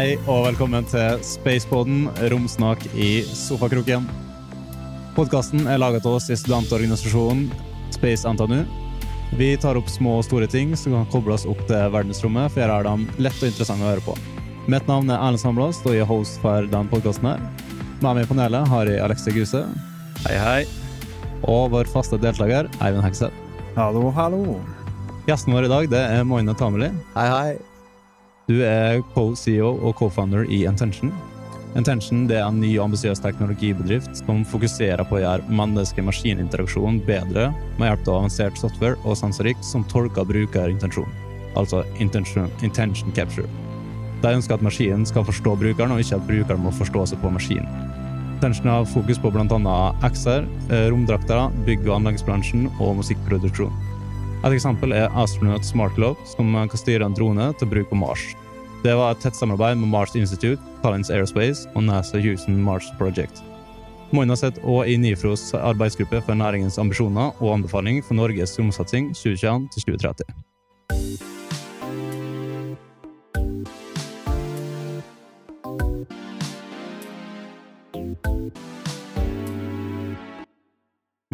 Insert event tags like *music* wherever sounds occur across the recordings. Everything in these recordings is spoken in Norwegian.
Hei og velkommen til Spaceboden, romsnak i sofakroken. Podkasten er laget av oss i studentorganisasjonen Space NTNU. Vi tar opp små og store ting som kan kobles opp til verdensrommet, for jeg er dem lett og interessante å høre på. Mitt navn er Erlend Samblås, og jeg er host for denne podkasten. Med meg i panelet har jeg Alexia Guse. Hei, hei. Og vår faste deltaker, Eivind Hegseth. Hallo, hallo. Gjesten vår i dag det er Moine Tameli. Hei, hei. Du er co-CEO og co-founder i Intention. Intention er en ny og ambisiøs teknologibedrift som fokuserer på å gjøre menneske-maskin-interaksjon bedre med hjelp av avansert software og sensorikk som tolker brukerintensjon, altså intention, intention capture. De ønsker at maskinen skal forstå brukeren, og ikke at brukeren må forstå seg på maskinen. Intention har fokus på bl.a. X-er, romdrakter, bygg- og anleggsbransjen og musikkproduksjon. Et eksempel er Astronaut Smart Globe, som kan styre en drone til bruk på Mars. Det var et tett samarbeid med Mars Institute, Collins Aerospace og NASA Houston Mars Project. Moina og i NIFROs arbeidsgruppe for næringens ambisjoner og anbefaling for Norges romsatsing 2021-2030.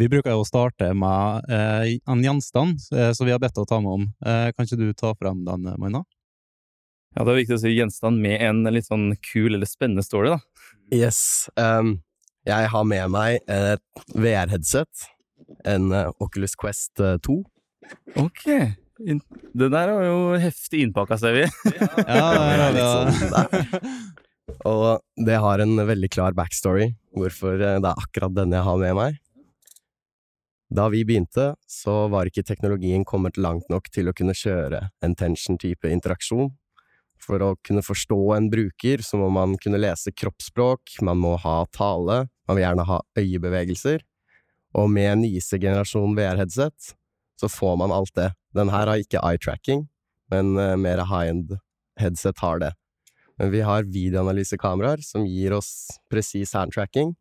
Vi bruker jo å starte med eh, en gjenstand eh, som vi har bedt deg å ta med om. Eh, kan ikke du ta frem den, Moina? Ja, det er viktig å si gjenstand med en litt sånn kul eller spennende story, da. Yes. Um, jeg har med meg et VR-headset. En uh, Oculus Quest uh, 2. Ok. In det der var jo heftig innpakka, ser vi. *laughs* ja, det er litt sånn der. Og det har en veldig klar backstory, hvorfor det er akkurat denne jeg har med meg. Da vi begynte, så var ikke teknologien kommet langt nok til å kunne kjøre en tension-type interaksjon. For å kunne forstå en bruker, så må man kunne lese kroppsspråk, man må ha tale, man vil gjerne ha øyebevegelser. Og med nyeste generasjon VR-headset, så får man alt det. Den her har ikke eye-tracking, men uh, mer high-end headset har det. Men vi har videoanalysekameraer som gir oss presis hand-tracking,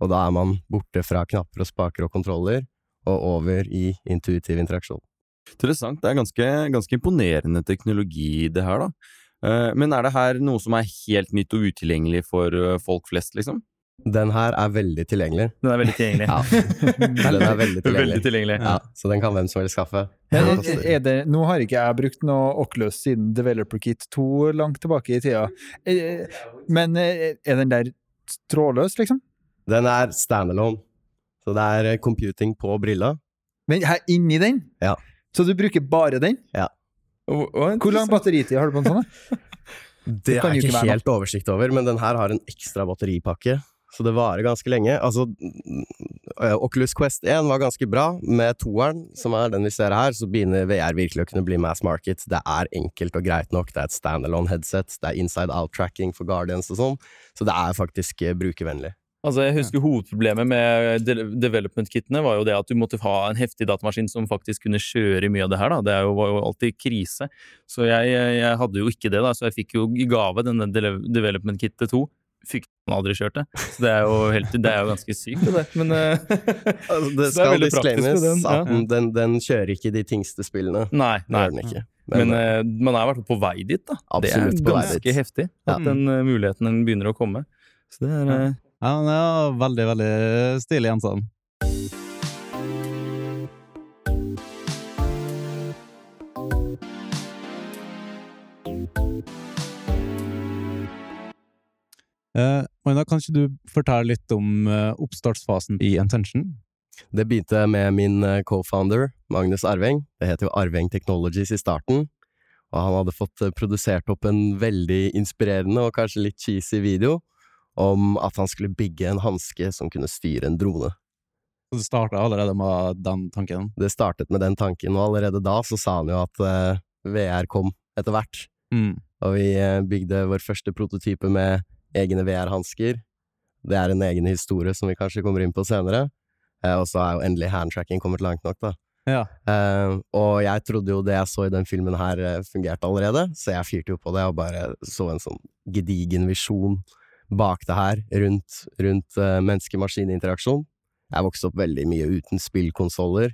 og da er man borte fra knapper og spaker og kontroller, og over i intuitiv interaksjon. Interessant. Det er ganske, ganske imponerende teknologi, det her, da. Men er det her noe som er helt nytt og utilgjengelig for folk flest, liksom? Den her er veldig tilgjengelig. Den er veldig tilgjengelig. ja. *laughs* Den er veldig tilgjengelig. veldig tilgjengelig. Ja, så den kan hvem som helst skaffe. Er, er det, nå har ikke jeg brukt noe Oculus siden Developer Kit 2 langt tilbake i tida. Men er den der trådløs, liksom? Den er standalone. Så det er computing på brilla. Men her inni den? Ja. Så du bruker bare den? Ja. Hvor lang batteritid har du på en sånn? *laughs* Det har jeg ikke helt oversikt over, men den her har en ekstra batteripakke. Så det varer ganske lenge. Altså, Oculus Quest 1 var ganske bra. Med toeren, som er den vi ser her, så begynner VR virkelig å kunne bli mass market. Det er enkelt og greit nok. Det er et standalone headset. Det er inside out-tracking for Guardians og sånn. Så det er faktisk brukervennlig. Altså, jeg husker Hovedproblemet med de development-kitene var jo det at du måtte ha en heftig datamaskin som faktisk kunne kjøre mye av det her. da. Det jo, var jo alltid krise. Så jeg, jeg, hadde jo ikke det, da, så jeg fikk jo i gave denne development-kittet 2. Fikk den aldri kjørt det. Så det er jo, helt, det er jo ganske sykt, det. Men *laughs* altså, det *laughs* skal det disclaimes den, ja. at den, den, kjører ikke de tyngste spillene. Nei, nei. Den ikke. Men, Men uh, man er i hvert fall på vei dit, da. Absolutt det er ganske heftig at den muligheten begynner å komme. Så det er ja, den er veldig, veldig stilig gjenstand. Eh, Maina, kan ikke du fortelle litt om uh, oppstartsfasen i Intention? Det begynte med min uh, co-founder, Magnus Arveng. Det het jo Arveng Technologies i starten. Og han hadde fått uh, produsert opp en veldig inspirerende og kanskje litt cheesy video om at han skulle bygge en hanske som kunne styre en drone. Så det starta allerede med den tanken? Det startet med den tanken, og allerede da så sa han jo at uh, VR kom etter hvert. Mm. Og vi uh, bygde vår første prototype med egne VR-hansker. Det er en egen historie som vi kanskje kommer inn på senere. Uh, og så er jo endelig handtracking kommet langt nok, da. Ja. og jeg trodde jo det jeg så i den filmen her fungerte allerede, så jeg fyrte jo på det og bare så en sånn gedigen visjon bak det her, rundt, rundt uh, menneske-maskin-interaksjon. Jeg vokste opp veldig mye uten spillkonsoller.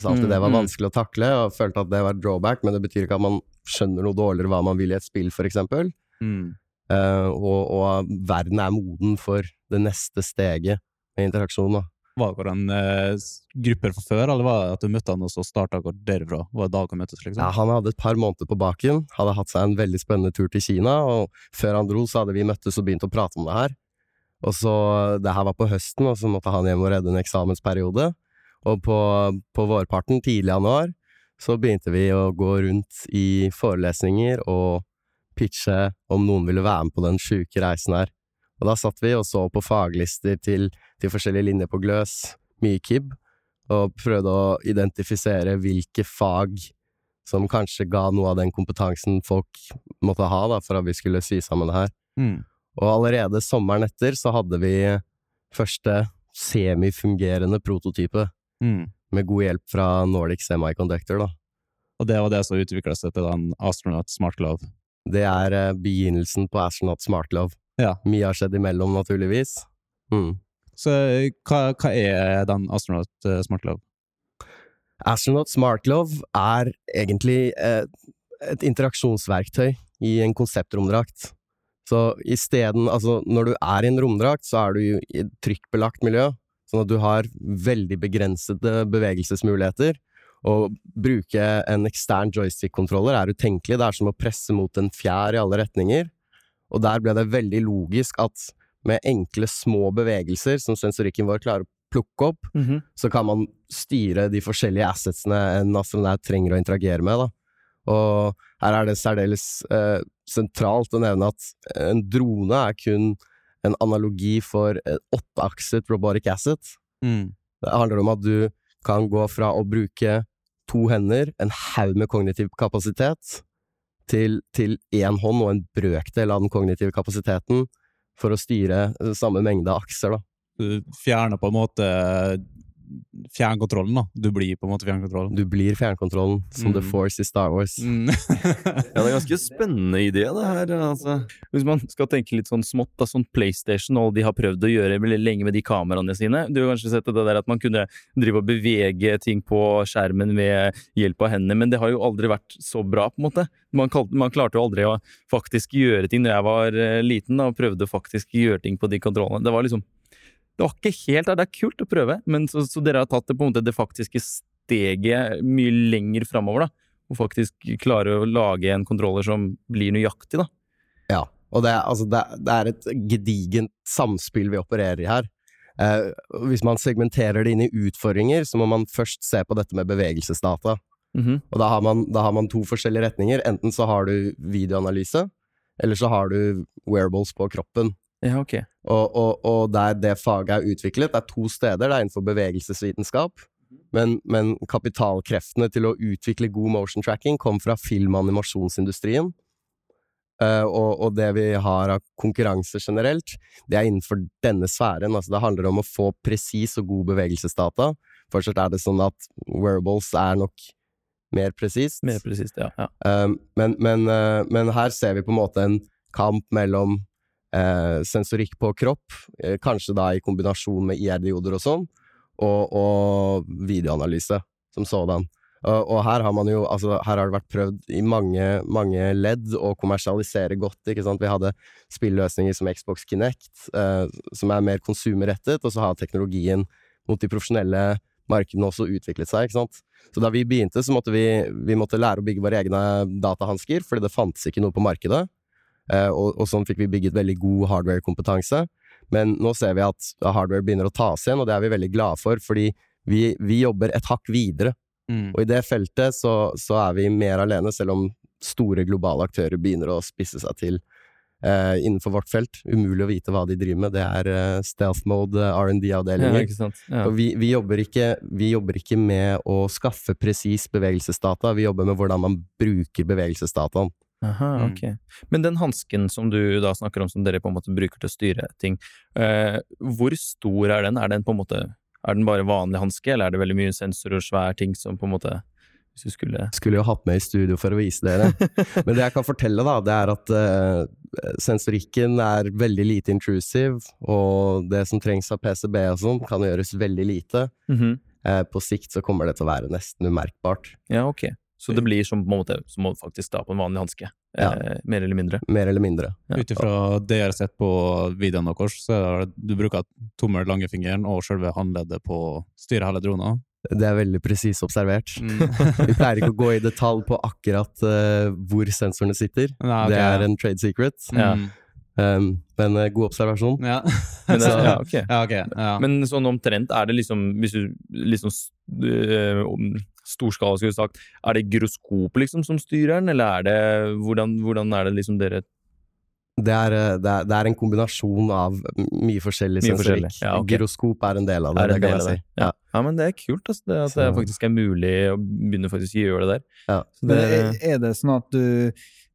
Så alltid det var Mm, mm. vanskelig å takle, og følte at det var drawback, men det betyr ikke at man skjønner noe dårligere hva man vil i et spill, for eksempel. Mm. Uh, og, og verden er moden for det neste steget med interaksjon. da. Var dere en eh, gruppe fra før, eller var det at du møtte han og så starta dere derfra? Var det da dere møttes, liksom? Ja, han hadde et par måneder på baken, hadde hatt seg en veldig spennende tur til Kina, og før han dro så hadde vi møttes og begynt å prate om det her. Og så, det her var på høsten, og så måtte han hjem og redde en eksamensperiode. Og på, på vårparten, tidlig januar, så begynte vi å gå rundt i forelesninger og pitche om noen ville være med på den sjuke reisen her. Og da satt vi og så på faglister til, til forskjellige linjer på Gløs, mye KIB, og prøvde å identifisere hvilke fag som kanskje ga noe av den kompetansen folk måtte ha da, for at vi skulle sy sammen det her. Mm. Og allerede sommeren etter så hadde vi første semifungerende prototype, Mm. med god hjelp fra Nordic Semiconductor. da. Og det var det som utvikla seg til den Astronaut Smart Glove. Det er eh, begynnelsen på Astronaut Smartlove. Ja. Mye har skjedd imellom, naturligvis. Mm. Så eh, hva, hva er den Astronaut eh, Smart Love? Astronaut Smart Love er egentlig eh, et interaksjonsverktøy i en konseptromdrakt. Så isteden, altså når du er i en romdrakt, så er du i et trykkbelagt miljø, sånn at du har veldig begrensede bevegelsesmuligheter. Å bruke en ekstern joystick-kontroller er utenkelig, det er som å presse mot en fjær i alle retninger. Og der ble det veldig logisk at med enkle, små bevegelser som sensorikken vår klarer å plukke opp, Mhm. så kan man styre de forskjellige assetsene en astronaut trenger å interagere med. Da. Og her er det særdeles eh, sentralt å nevne at en drone er kun en analogi for et åtteakset robotic asset. Mm. Det handler om at du kan gå fra å bruke to hender, en haug med kognitiv kapasitet, til, til én hånd og en brøkdel av den kognitive kapasiteten for å styre eh, samme mengde akser. Da. Du fjerner på en måte fjernkontrollen, da. Du blir på en måte fjernkontrollen. Du blir fjernkontrollen, som The Mm. Force i Star Wars. Mm. *laughs* Ja, det er ganske spennende idé, det her. altså. Hvis man skal tenke litt sånn smått, da, sånn PlayStation og de har prøvd å gjøre lenge med de kameraene sine. Du har kanskje sett det der at man kunne drive og bevege ting på skjermen ved hjelp av hendene, men det har jo aldri vært så bra, på en måte. Man, kalte, man klarte jo aldri å faktisk gjøre ting når jeg var eh, liten da, og prøvde faktisk å gjøre ting på de kontrollene. Det var liksom Det var ikke helt der. Det er kult å prøve, men så, så dere har tatt det på en måte det faktiske steget mye lenger framover, da. Og faktisk klare å lage en kontroller som blir nøyaktig, da. Ja, og det, altså, det, det er et gedigent samspill vi opererer i her. Eh, hvis man segmenterer det inn i utfordringer, så må man først se på dette med bevegelsesdata. Mhm. Og da har, man, da har man to forskjellige retninger. Enten så har du videoanalyse, eller så har du wearables på kroppen. Ja, ok. Og, og, og der det faget er utviklet, det er to steder. Det er innenfor bevegelsesvitenskap. Men, men kapitalkreftene til å utvikle god motion tracking kom fra film- og animasjonsindustrien. Eh, og, og det vi har av konkurranse generelt, det er innenfor denne sfæren. Altså det handler om å få presis og god bevegelsesdata. Fortsatt er det sånn at wearables er nok mer presist. Mer presist, ja. ja. Uh, men, men, uh, men her ser vi på en måte en kamp mellom uh, sensorikk på kropp, eh, kanskje da i kombinasjon med IR-dioder og sånn, og, og videoanalyse som sådan. Uh, og her har man jo, altså her har det vært prøvd i mange, mange ledd å kommersialisere godt, ikke sant. Vi hadde spilløsninger som Xbox Kinect, uh, som er mer konsumerrettet, og så har teknologien mot de profesjonelle markedene også utviklet seg, ikke sant. Så da vi begynte, så måtte vi, vi måtte lære å bygge våre egne datahansker, fordi det fantes ikke noe på markedet. Eh, og, og sånn fikk vi bygget veldig god hardware-kompetanse. Men nå ser vi at hardware begynner å tas igjen, og det er vi veldig glade for, fordi vi, vi jobber et hakk videre. Mm. Og i det feltet så, så er vi mer alene, selv om store globale aktører begynner å spisse seg til eh, innenfor vårt felt. Umulig å vite hva de driver med. Det er eh, stealth mode, eh, R&D-avdelinger. Ja. Ja. Og vi, vi, jobber ikke, vi jobber ikke med å skaffe presis bevegelsesdata, vi jobber med hvordan man bruker bevegelsesdataen. Aha, Mm. ok. Men den hansken som du da snakker om, som dere på en måte bruker til å styre ting, eh, hvor stor er den? Er den på en måte er den bare vanlig hanske, eller er det veldig mye sensor og svær ting som på en måte Hvis du skulle Skulle jo hatt med i studio for å vise dere. *laughs* Men det jeg kan fortelle, da, det er at eh, sensorikken er veldig lite intrusive, og det som trengs av PCB og sånn, kan gjøres veldig lite. Mhm. Eh, på sikt så kommer det til å være nesten umerkbart. Ja, ok. Så det blir som, på en måte, som å faktisk ta på en vanlig hanske, Ja. eh, mer eller mindre. Mer eller mindre. Ja. Ut ifra det jeg har sett på videoene deres, så er det du bruker tommel, langfingeren og selve håndleddet på å styre hele drona. Det er veldig presis observert. Mm. *laughs* Vi pleier ikke å gå i detalj på akkurat uh, hvor sensorene sitter. Nei, okay. Det er en trade secret. Ja. Mm. Um, men eh, god observasjon. Ja. *laughs* Men, det, Så- ja, ok. ja, okay. Ja. Men sånn omtrent, er det liksom Hvis du liksom øh, Storskala, skulle du sagt. Er det gyroskopet liksom som styrer den, eller er det Hvordan, hvordan er det liksom dere Det er, eh, det, er, det er en kombinasjon av mye forskjellig Mye sensorikk. forskjellig, ja, okay. Gyroskop er en del av det, er det en kan jeg si. Ja. ja, men det er kult altså, det, at det faktisk er mulig å begynne faktisk å gjøre det der. Ja. Så det, er, er det sånn at du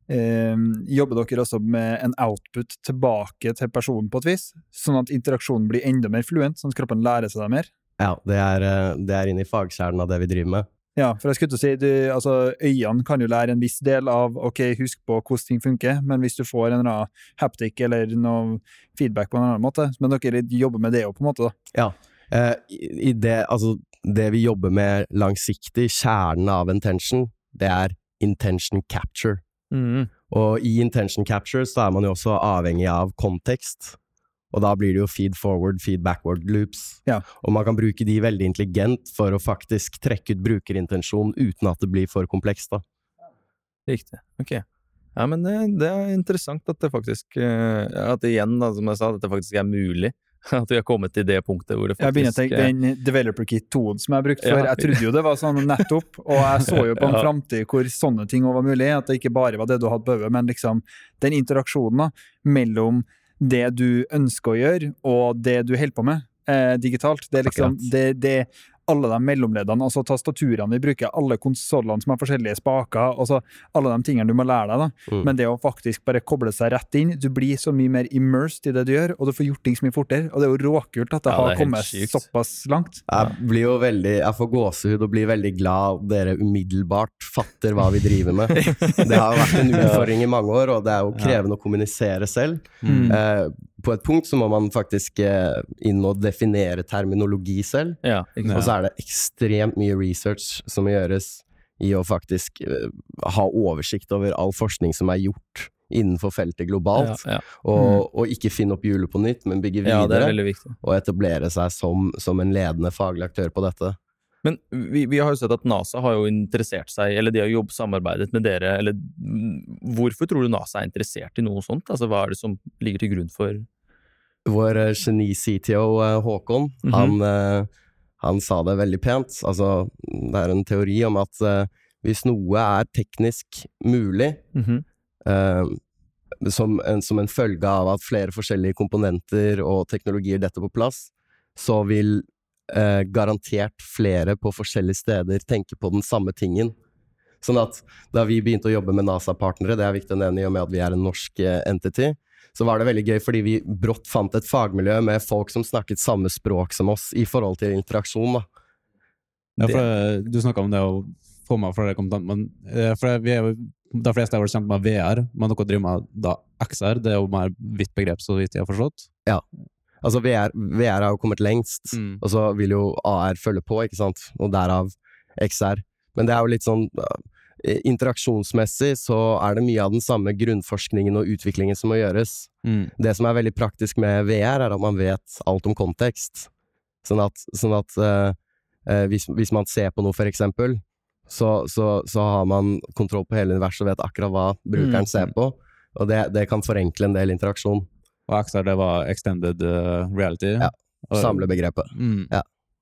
Jobber dere også med en output tilbake til personen på et vis? Sånn at interaksjonen blir enda mer fluent, sånn at kroppen lærer seg det mer? Ja, det er, eh, det er inne i fagkjernen av det vi driver med. Ja, for jeg skulle til å si, du, altså, øynene kan jo lære en viss del av ok, husk på hvordan ting funker, men hvis du får en eller annen haptic eller noe feedback på en annen måte, men dere jobber med det jo på en måte, da. Eh, i, i det, altså, det vi jobber med langsiktig, kjernen av intention, det er intention capture. Mm, Og i intention capture så er man jo også avhengig av kontekst. Og da blir det jo feed forward, feed backward loops. Ja. Og man kan bruke de veldig intelligent for å faktisk trekke ut brukerintensjon uten at det blir for komplekst, da. Riktig. Ok. Ja, men det, det er interessant at det faktisk øh, At igjen, da, som jeg sa, at det faktisk er mulig. *laughs* At vi har kommet til det punktet hvor det faktisk Jeg begynner å tenke den Developer Kit 2 som jeg brukte Ja. før. Jeg trodde jo det var sånn nettopp, og jeg så jo på en *laughs* Ja. framtid hvor sånne ting var mulig. At det ikke bare var det du hadde på øyet, men liksom den interaksjonen da, mellom det du ønsker å gjøre, og det du holder på med eh, digitalt. Det er liksom det, det alle de mellomleddene, altså tastaturene vi bruker, alle konsollene som har forskjellige spaker, altså alle de tingene du må lære deg. da. Mm. Men det å faktisk bare koble seg rett inn, du blir så mye mer immersed i det du gjør, og du får gjort ting så mye fortere. Og det er jo råkult at det Ja, det har kommet sykt. såpass langt. Jeg blir jo veldig Jeg får gåsehud og blir veldig glad dere umiddelbart fatter hva vi driver med. *laughs* Det har jo vært en utfordring i mange år, og det er jo krevende å kommunisere selv. Mm. Eh, på et punkt så må man faktisk eh, inn og definere terminologi selv. Ja, Og så er det ekstremt mye research som må gjøres i å faktisk eh, ha oversikt over all forskning som er gjort innenfor feltet globalt, Ja, ja. og, og ikke finne opp hjulet på nytt, men bygge er videre, og etablere seg som, som en ledende faglig aktør på dette. Men vi, vi har jo sett at NASA har jo interessert seg, eller de har jo samarbeidet med dere, eller mm, hvorfor tror du NASA er interessert i noe sånt? Altså hva er det som ligger til grunn for Vår eh, geni-CTO Håkon, Håkon, -hmm. han, eh, han sa det veldig pent. Altså, det er en teori om at eh, hvis noe er teknisk mulig, eh, som, en, som en følge av at flere forskjellige komponenter og teknologier detter på plass, så vil eh, garantert flere på forskjellige steder tenker på den samme tingen. Sånn at da vi begynte å jobbe med NASA-partnere, det er viktig å nevne i og med at vi er en norsk eh, entity, så var det veldig gøy fordi vi brått fant et fagmiljø med folk som snakket samme språk som oss i forhold til interaksjon. da. Ja, for du snakka om det å få meg fra det kompetent, men eh, for vi er jo de fleste er vel kjent med VR, men dere driver med da XR, det er jo mer vidt begrep, så vidt jeg har forstått. Altså VR, VR har jo kommet lengst, Mm. og så vil jo AR følge på, ikke sant, og derav XR. Men det er jo litt sånn eh, Interaksjonsmessig så er det mye av den samme grunnforskningen og utviklingen som må gjøres. Mm. Det som er veldig praktisk med VR, er at man vet alt om kontekst. Sånn at, sånn at uh, hvis, hvis man ser på noe, for eksempel, så, så, så har man kontroll på hele universet og vet akkurat hva brukeren Mm. ser på. Og det, det kan forenkle en del interaksjon. Og XR, det var extended eh, reality. Ja, Samlebegrepet. Mm.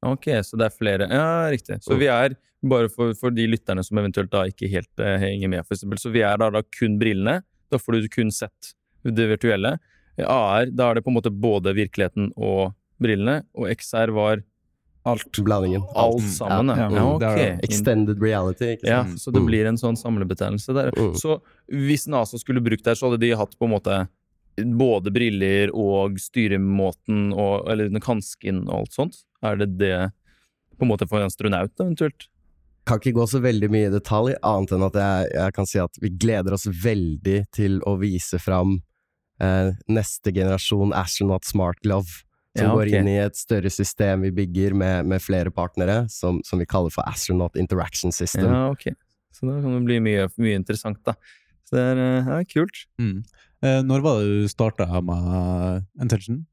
Ok, så det er flere Ja, riktig. Så Mm. vi er, bare for, for de lytterne som eventuelt da ikke helt eh, henger med, for eksempel, så vi er da, da kun brillene. Da får du kun sett det virtuelle. AR, da er det på en måte både virkeligheten og brillene, og XR var Alt. Blandingen. alt Mm, sammen. Ja, ja. ja, det ok. det. Extended reality, ikke Ja, så det Mm. blir en sånn samlebetegnelse der. Mm. Så hvis NASA skulle brukt det, her, så hadde de hatt på en måte både briller og styremåten og Eller den hansken og alt sånt. Er det det på en måte for en astronaut, eventuelt? Kan ikke gå så veldig mye i detalj, annet enn at jeg, jeg kan si at vi gleder oss veldig til å vise fram eh, neste generasjon Astronaut Smart Glove. Som Ja, går inn i et større system vi bygger med, med flere partnere, som, som vi kaller for Astronaut Interaction System. Ja, ok. Så da kan det bli mye, mye interessant, da. Så det er, eh, er kult. Mm. Eh, når var det du starta med Intention?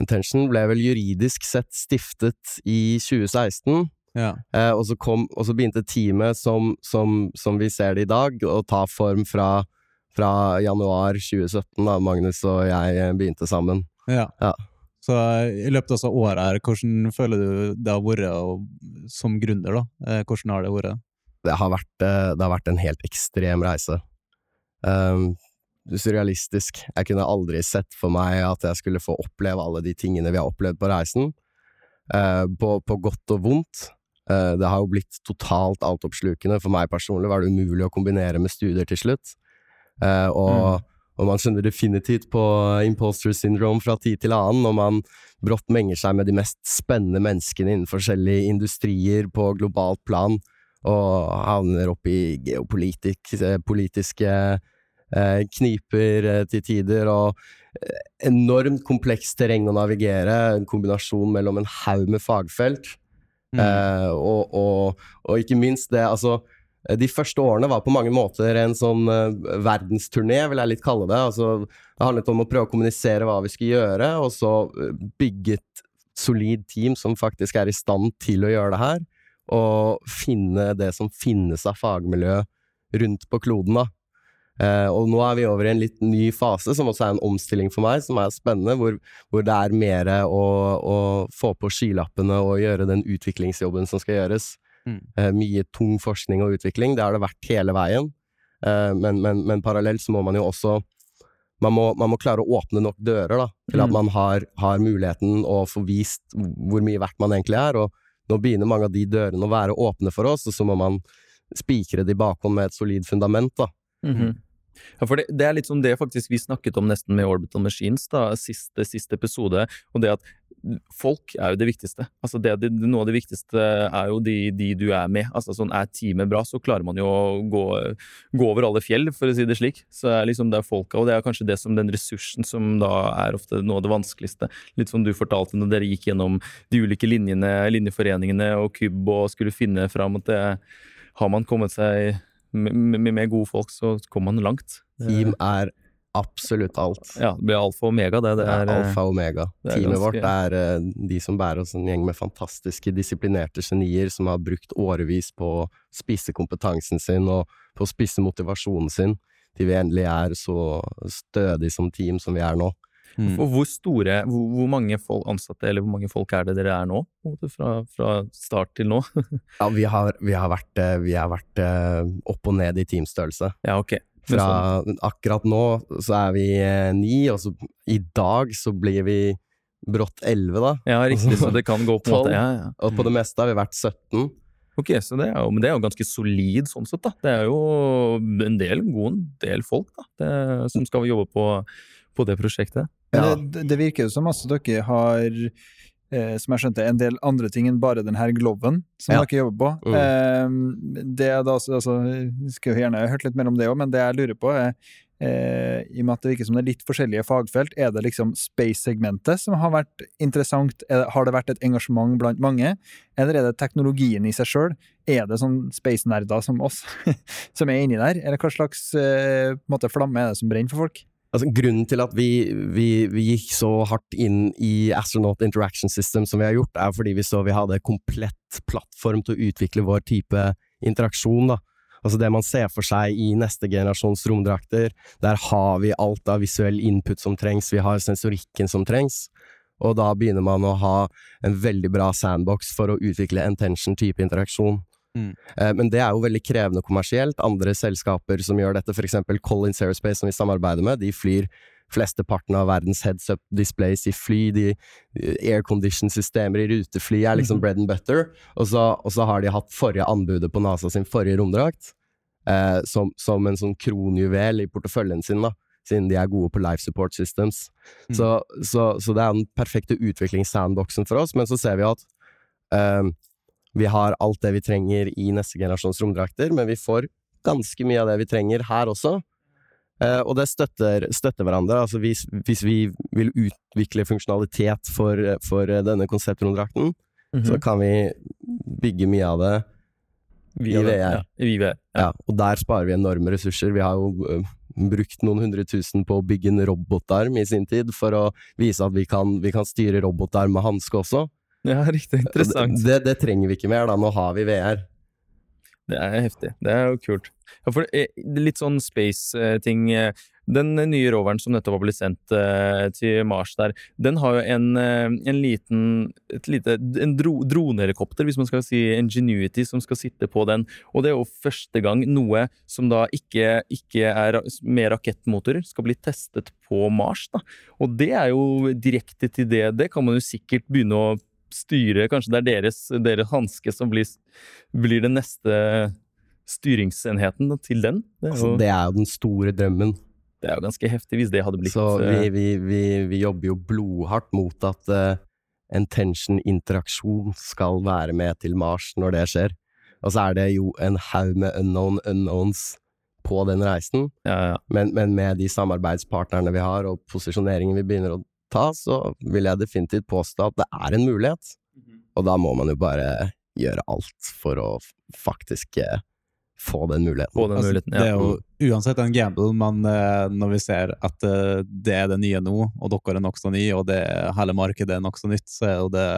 Intention ble vel juridisk sett stiftet i 2016. Ja. Eh, og, så kom, og så begynte teamet, som, som, som, vi ser det i dag, å ta form fra, fra januar 2017, da Magnus og jeg begynte sammen. Ja. ja. Så i løpet av året her, hvordan føler du det har vært som gründer, da? Eh, hvordan har det vært? Det har vært, eh, det har vært en helt ekstrem reise. Um, surrealistisk. Jeg kunne aldri sett for meg at jeg skulle få oppleve alle de tingene vi har opplevd på reisen. eh, på, på, godt og vondt. Eh, det har jo blitt totalt altoppslukende. For meg personlig var det umulig å kombinere med studier til slutt. Eh, og, mm. og, man skjønner definitivt på imposter syndrome fra tid til annen når man brått menger seg med de mest spennende menneskene innen forskjellige industrier på globalt plan, og havner opp i geopolitiske kniper eh, til tider, og eh, enormt komplekst terreng å navigere. En kombinasjon mellom en haug med fagfelt. Mm. Eh, og, og, og, ikke minst det, altså De første årene var på mange måter en sånn verdensturné, vil jeg litt kalle det. Altså, det handlet om å prøve å kommunisere hva vi skulle gjøre, og så bygge et solid team som faktisk er i stand til å gjøre det her. Og finne det som finnes av fagmiljø rundt på kloden, da. Uh, og nå er vi over i en litt ny fase, som også er en omstilling for meg, som er spennende, hvor, hvor det er mer å, å, få på skylappene og gjøre den utviklingsjobben som skal gjøres. Mm. Uh, mye tung forskning og utvikling, det har det vært hele veien. Uh, men, men, men, parallelt så må man jo også man må, man må, klare å åpne nok dører da, til at mm. man har, har, muligheten å få vist hvor mye verdt man egentlig er. Og nå begynner mange av de dørene å være åpne for oss, og så må man spikre de bakhånd med et solid fundament. da. Mm -hmm. Ja, for det, det, er litt som det faktisk vi snakket om nesten med Orbital Machines, da, siste, siste episode, og det at folk er jo det viktigste. Altså det, det, noe av det viktigste er jo de, de, du er med. Altså sånn Er teamet bra, så klarer man jo å gå, gå, over alle fjell, for å si det slik. Så er liksom det er folka, og det er kanskje det som den ressursen som da er ofte noe av det vanskeligste. Litt som du fortalte når dere gikk gjennom de ulike linjene, linjeforeningene og KUB og skulle finne fram at det har man kommet seg med, med, gode folk så kommer man langt. Team er absolutt alt. Ja, det blir alfa og omega, det. det er, ja, alfa og omega. Teamet vårt er uh, de som bærer oss en gjeng med fantastiske, disiplinerte genier som har brukt årevis på å spisse kompetansen sin og på å spisse motivasjonen sin til vi endelig er så stødig som team som vi er nå. Mm. For hvor store, hvor, hvor, mange folk ansatte, eller hvor mange folk er det dere er nå? Fra, fra start til nå? *laughs* ja, vi har, vi har vært, eh, vi har vært uh, opp og ned i teamstørrelse. Ja, ok. Fra sånn. akkurat nå så er vi uh, ni, og så i dag så blir vi brått elleve, da. Ja, riktig, så det kan gå på en måte. *laughs* Ja, ja. Og på det meste har vi vært 17. Ok, så det er jo, Men det er jo ganske solid sånn sett, da. Det er jo en del, god del folk da, det, som skal jobbe på, på det prosjektet. Ja. Det, det, virker jo som at dere har eh, som jeg skjønte, en del andre ting enn bare denne gloven som ja. dere jobber på. Mm. Eh, det da, altså, skulle gjerne hørt litt mer om det òg, men det jeg lurer på, er eh, i og med at det virker som det er litt forskjellige fagfelt, er det liksom space-segmentet som har vært interessant? Det, har det vært et engasjement blant mange, eller er det teknologien i seg sjøl? Er det sånn space-nerder som oss *laughs* som er inni der, eller hva slags eh, måte, flamme er det som brenner for folk? Altså, grunnen til at vi, vi, vi, gikk så hardt inn i Astronaut Interaction System som vi har gjort, er fordi vi så vi hadde komplett plattform til å utvikle vår type interaksjon. da. Altså det man ser for seg i neste generasjons romdrakter. Der har vi alt av visuell input som trengs, vi har sensorikken som trengs. Og da begynner man å ha en veldig bra sandbox for å utvikle intention-type interaksjon. Mm. Eh, men det er jo veldig krevende kommersielt. Andre selskaper som gjør dette, f.eks. Collins Aerospace, som vi samarbeider med, de flyr flesteparten av verdens heads up displays i fly, de aircondition-systemer i rutefly er liksom mhm. bread and butter. Og så, og så, har de hatt forrige anbudet på NASA sin forrige romdrakt, eh, som, som, en sånn kronjuvel i porteføljen sin, da. Siden de er gode på life support systems. Mm. Så, så, så, det er den perfekte utviklingssandboxen for oss, men så ser vi at eh, vi har alt det vi trenger i neste generasjons romdrakter, men vi får ganske mye av det vi trenger her også. Eh, og det støtter, støtter hverandre. Altså hvis, hvis, vi vil utvikle funksjonalitet for, for denne konseptromdrakten, mm -hmm. så kan vi bygge mye av det Via I VR. Ja, i VR. Ja, og der sparer vi enorme ressurser. Vi har jo uh, brukt noen hundre tusen på å bygge en robotarm i sin tid, for å vise at vi kan, vi kan styre robotarm med hanske også. *laughs* ja, riktig. Interessant. Det, det trenger vi ikke mer, da. Nå har vi VR. Det er heftig. Det er jo kult. Ja, for eh, litt sånn space-ting Den nye roveren som nettopp har blitt sendt eh, til Mars der, den har jo en, eh, en liten et lite, En dro, dronehelikopter, hvis man skal si Ingenuity, som skal sitte på den. Og det er jo første gang noe som da ikke, ikke er med rakettmotorer, skal bli testet på Mars. da. Og det er jo direkte til det. Det kan man jo sikkert begynne å styre. Kanskje det er deres, deres hanske som blir, blir den neste styringsenheten til den. Det er, Altså, jo, det er jo den store drømmen. det er jo ganske heftig hvis det hadde blitt Så vi, eh, vi, vi, vi jobber jo blodhardt mot at uh, en tension-interaksjon skal være med til Mars når det skjer. Og så er det jo en haug med unknown unknowns på den reisen, ja, ja. men, men med de samarbeidspartnerne vi har og posisjoneringen vi begynner å ta, så vil jeg definitivt påstå at det er en mulighet. Og da må man jo bare gjøre alt for å faktisk eh, få den muligheten. Få den Altså, muligheten. Det er jo uansett en gamble, men eh, når vi ser at eh, det er det nye nå, og dere er nokså nye, og det, hele markedet er nokså nytt, så er jo det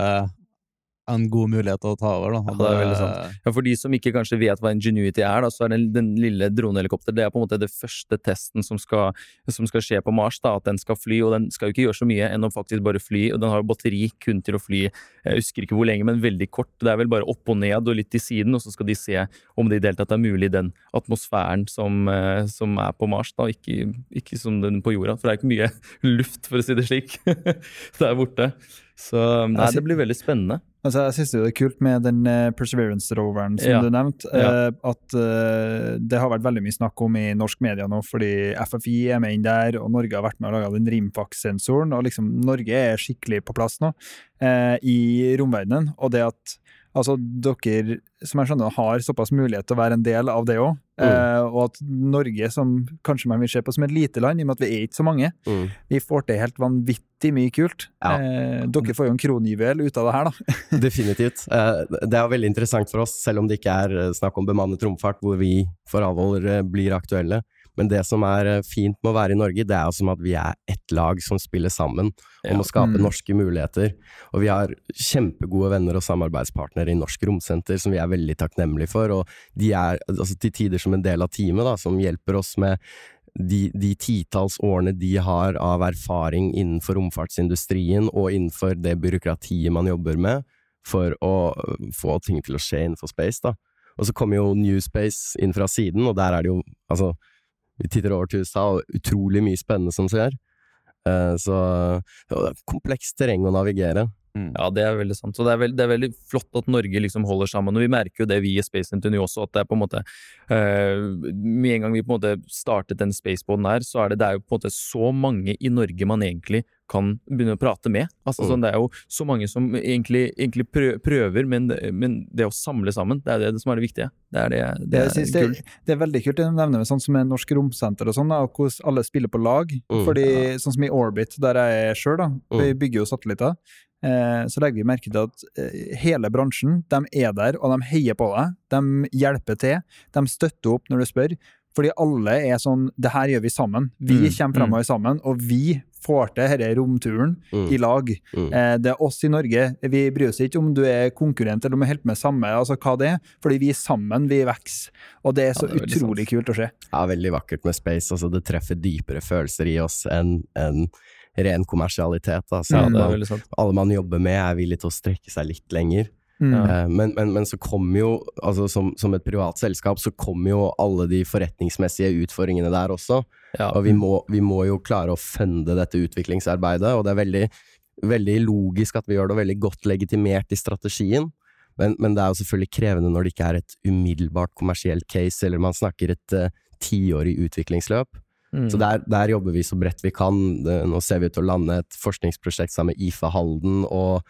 en god mulighet til å ta over. Da. Ja, det er veldig sant. Ja, For de som ikke kanskje vet hva Ingenuity er, da, så er den, den lille dronehelikopter det er på en måte det første testen som skal, som skal skje på Mars. da, At den skal fly, og den skal jo ikke gjøre så mye enn å faktisk bare fly. og Den har jo batteri kun til å fly, jeg husker ikke hvor lenge, men veldig kort. Det er vel bare opp og ned og litt til siden, og så skal de se om det i det hele tatt er mulig i den atmosfæren som, eh, som er på Mars, da, ikke, ikke som den på jorda. For det er ikke mye *laughs* luft, for å si det slik, *laughs* der borte. Så nei, det blir veldig spennende. Altså, jeg synes det er kult med den eh, Perseverance-roveren som Ja. du nevnte, Ja. eh, at eh, det har vært veldig mye snakk om i norsk media nå, fordi FFI er med inn der, og Norge har vært med og laga den Rimfax-sensoren, og liksom Norge er skikkelig på plass nå eh, i romverdenen. Og det at altså, dere, som jeg skjønner, har såpass mulighet til å være en del av det òg, eh, og at Norge, som kanskje man vil se på som et lite land, i og med at vi er ikke så mange, Mm. vi får til helt vanvittig mye kult. Ja. Eh, dere får jo en kronjuvel ut av det her, da. *laughs* Definitivt. Eh, Det er veldig interessant for oss, selv om det ikke er snakk om bemannet romfart hvor vi for alvor blir aktuelle. Men det som er eh, fint med å være i Norge, det er jo som at vi er ett lag som spiller sammen om Ja. å skape Mm. norske muligheter. Og vi har kjempegode venner og samarbeidspartnere i Norsk Romsenter som vi er veldig takknemlige for, og de er altså, til tider som en del av teamet, da, som hjelper oss med de, de titalls årene de har av erfaring innenfor romfartsindustrien og innenfor det byråkratiet man jobber med, for å få ting til å skje innenfor space, da. Og så kommer jo New Space inn fra siden, og der er det jo, altså, vi titter over til USA, og utrolig mye spennende som skjer. Eh, så det er komplekst terreng å navigere. Ja, det er veldig sant. Så det er, veld, det er veldig flott at Norge liksom holder sammen. Og vi merker jo det vi i Space Interview også, at det er på en måte eh, Med en gang vi på en måte startet den spaceboden her, så er det, det er jo på en måte så mange i Norge man egentlig kan begynne å prate med. Altså Mm. sånn, Det er jo så mange som egentlig, egentlig prøver, men, men det å samle sammen, det er det som er det viktige. Det er det, det er det, det er veldig kult det nevner med sånn som er Norsk Romsenter og sånn, da, og hvordan alle spiller på lag. Mm. Fordi sånn som i Orbit, der jeg er sjøl, da, vi Mm. bygger jo satellitter, så legger vi merke til at eh, hele bransjen, de er der, og de heier på deg. De hjelper til, de støtter opp når du spør. Fordi alle er sånn Det her gjør vi sammen. Vi Mm, kommer fremover sammen, og vi får til denne romturen Mm. i lag. Mm. Eh, det er oss i Norge. Vi bryr oss ikke om du er konkurrent eller om du holder på med samme, altså hva det er, fordi vi er sammen, vi vokser. Og det er så Ja, det er utrolig utrolig kult å se. Ja, veldig vakkert med space. Altså, det treffer dypere følelser i oss enn enn ren kommersialitet. Da, så mm, man, alle man jobber med, er villige til å strekke seg litt lenger. Mm. Eh, Men, men, men så kommer jo, altså som, som et privat selskap, så kommer jo alle de forretningsmessige utfordringene der også. Ja. Og vi må, vi må jo klare å funde dette utviklingsarbeidet, og det er veldig, veldig logisk at vi gjør det, og veldig godt legitimert i strategien. Men, men det er jo selvfølgelig krevende når det ikke er et umiddelbart kommersielt case, eller man snakker et uh, tiårig utviklingsløp. Mm. Så der, der jobber vi så bredt vi kan. Nå ser vi ut til å lande et forskningsprosjekt sammen med IFA Halden og,